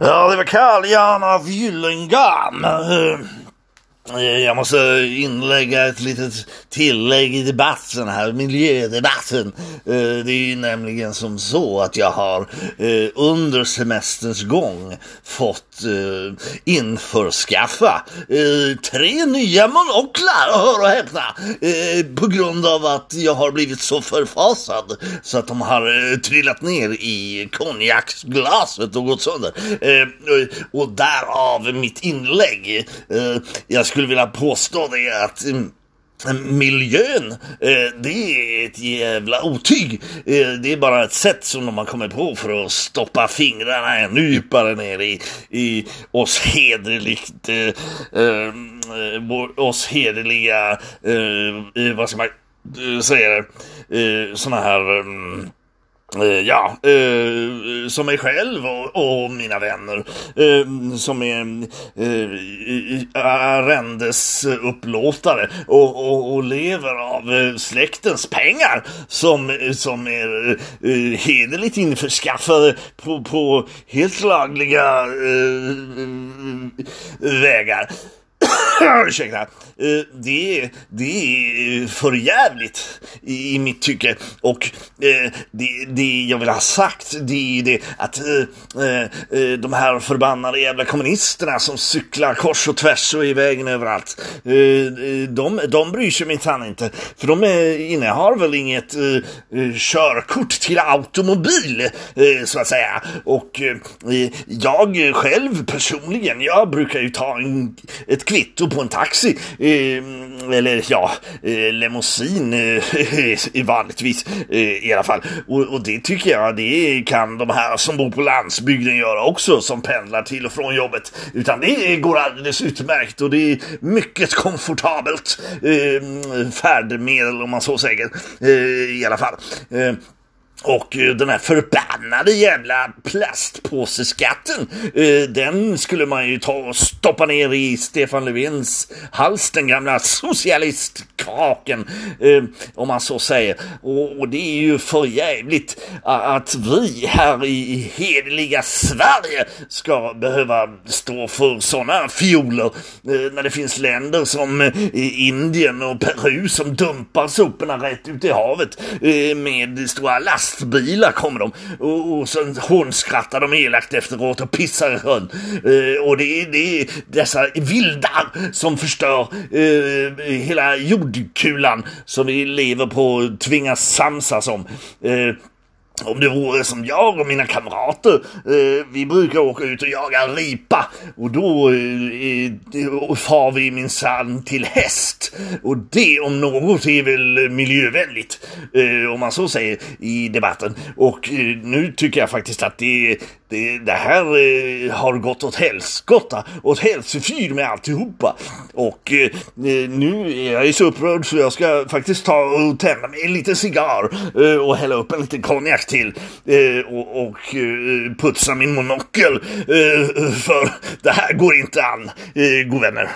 Ja, det var Karl Jan av Gyllengan. Eh, jag måste inlägga ett litet tillägg i debatten här, miljödebatten. Eh, det är ju nämligen som så att jag har eh, under semesterns gång fått införskaffa tre nya monoklar, hör och häpna, på grund av att jag har blivit så förfasad så att de har trillat ner i konjaksglaset och gått sönder. Och därav mitt inlägg. Jag skulle vilja påstå det att mm, Miljön, eh, det är ett jävla otyg. Eh, det är bara ett sätt som de har kommit på för att stoppa fingrarna ännu djupare ner i, i oss hederligt, eh, eh mm, oss hederliga, eh, vad ska man säga, Sådana här Eh, Eh, ja, eh, som mig själv och, och mina vänner eh, som är eh, arrendesupplåtare och, och, och lever av eh, släktens pengar som, som är eh, hederligt införskaffade på, på helt lagliga eh, vägar. Ursäkta. Eh, det, är- det är för jävligt i, mitt tycke. Och eh, det, det jag vill ha sagt det är det att eh, de här förbannade jävla kommunisterna som cyklar kors och tvärs och i vägen överallt. De, de bryr sig minsann inte. För de innehar väl inget körkort till automobil så att säga. Och jag själv personligen, jag brukar ju ta en, ett kvitto på en taxi. Eh, eller ja, eh, limousin eh, vanligtvis eh, i alla fall. Och, och det tycker jag det kan de här som bor på landsbygden göra också som pendlar till och från jobbet. Utan det går alldeles utmärkt och det är mycket komfortabelt eh, färdmedel om man så säger. Eh, I alla fall. Eh, och eh, den här förbannade jävla plastpåseskatten, eh, den skulle man ju ta och stoppa ner i Stefan Löfvens hals, den gamla socialist kraken, eh, om man så säger. Och, och det är ju för jävligt att vi här i hederliga Sverige ska behöva stå för sådana fioler eh, när det finns länder som eh, Indien och Peru som dumpar soporna rätt ut i havet eh, med stora lastbilar kommer de och, och sen hånskrattar de elakt efteråt och pissar i sjön. Eh, och det är, det är dessa vildar som förstör eh, hela jordkulan som vi lever på och tvingas samsas om. Eh, om det vore som jag och mina kamrater, eh, vi brukar åka ut och jaga ripa och då eh, eh, far vi minsann till häst. Och det om något är väl miljövänligt, eh, om man så säger i debatten. Och eh, nu tycker jag faktiskt att det, det, det här eh, har gått åt helskotta, åt helsefyr med alltihopa. Och eh, eh, nu är jag ju så upprörd så jag ska faktiskt ta och tända mig en liten cigarr eh, och hälla upp en liten konjak till eh, och, och eh, putsa min monokel eh, för det här går inte an, eh, god vänner.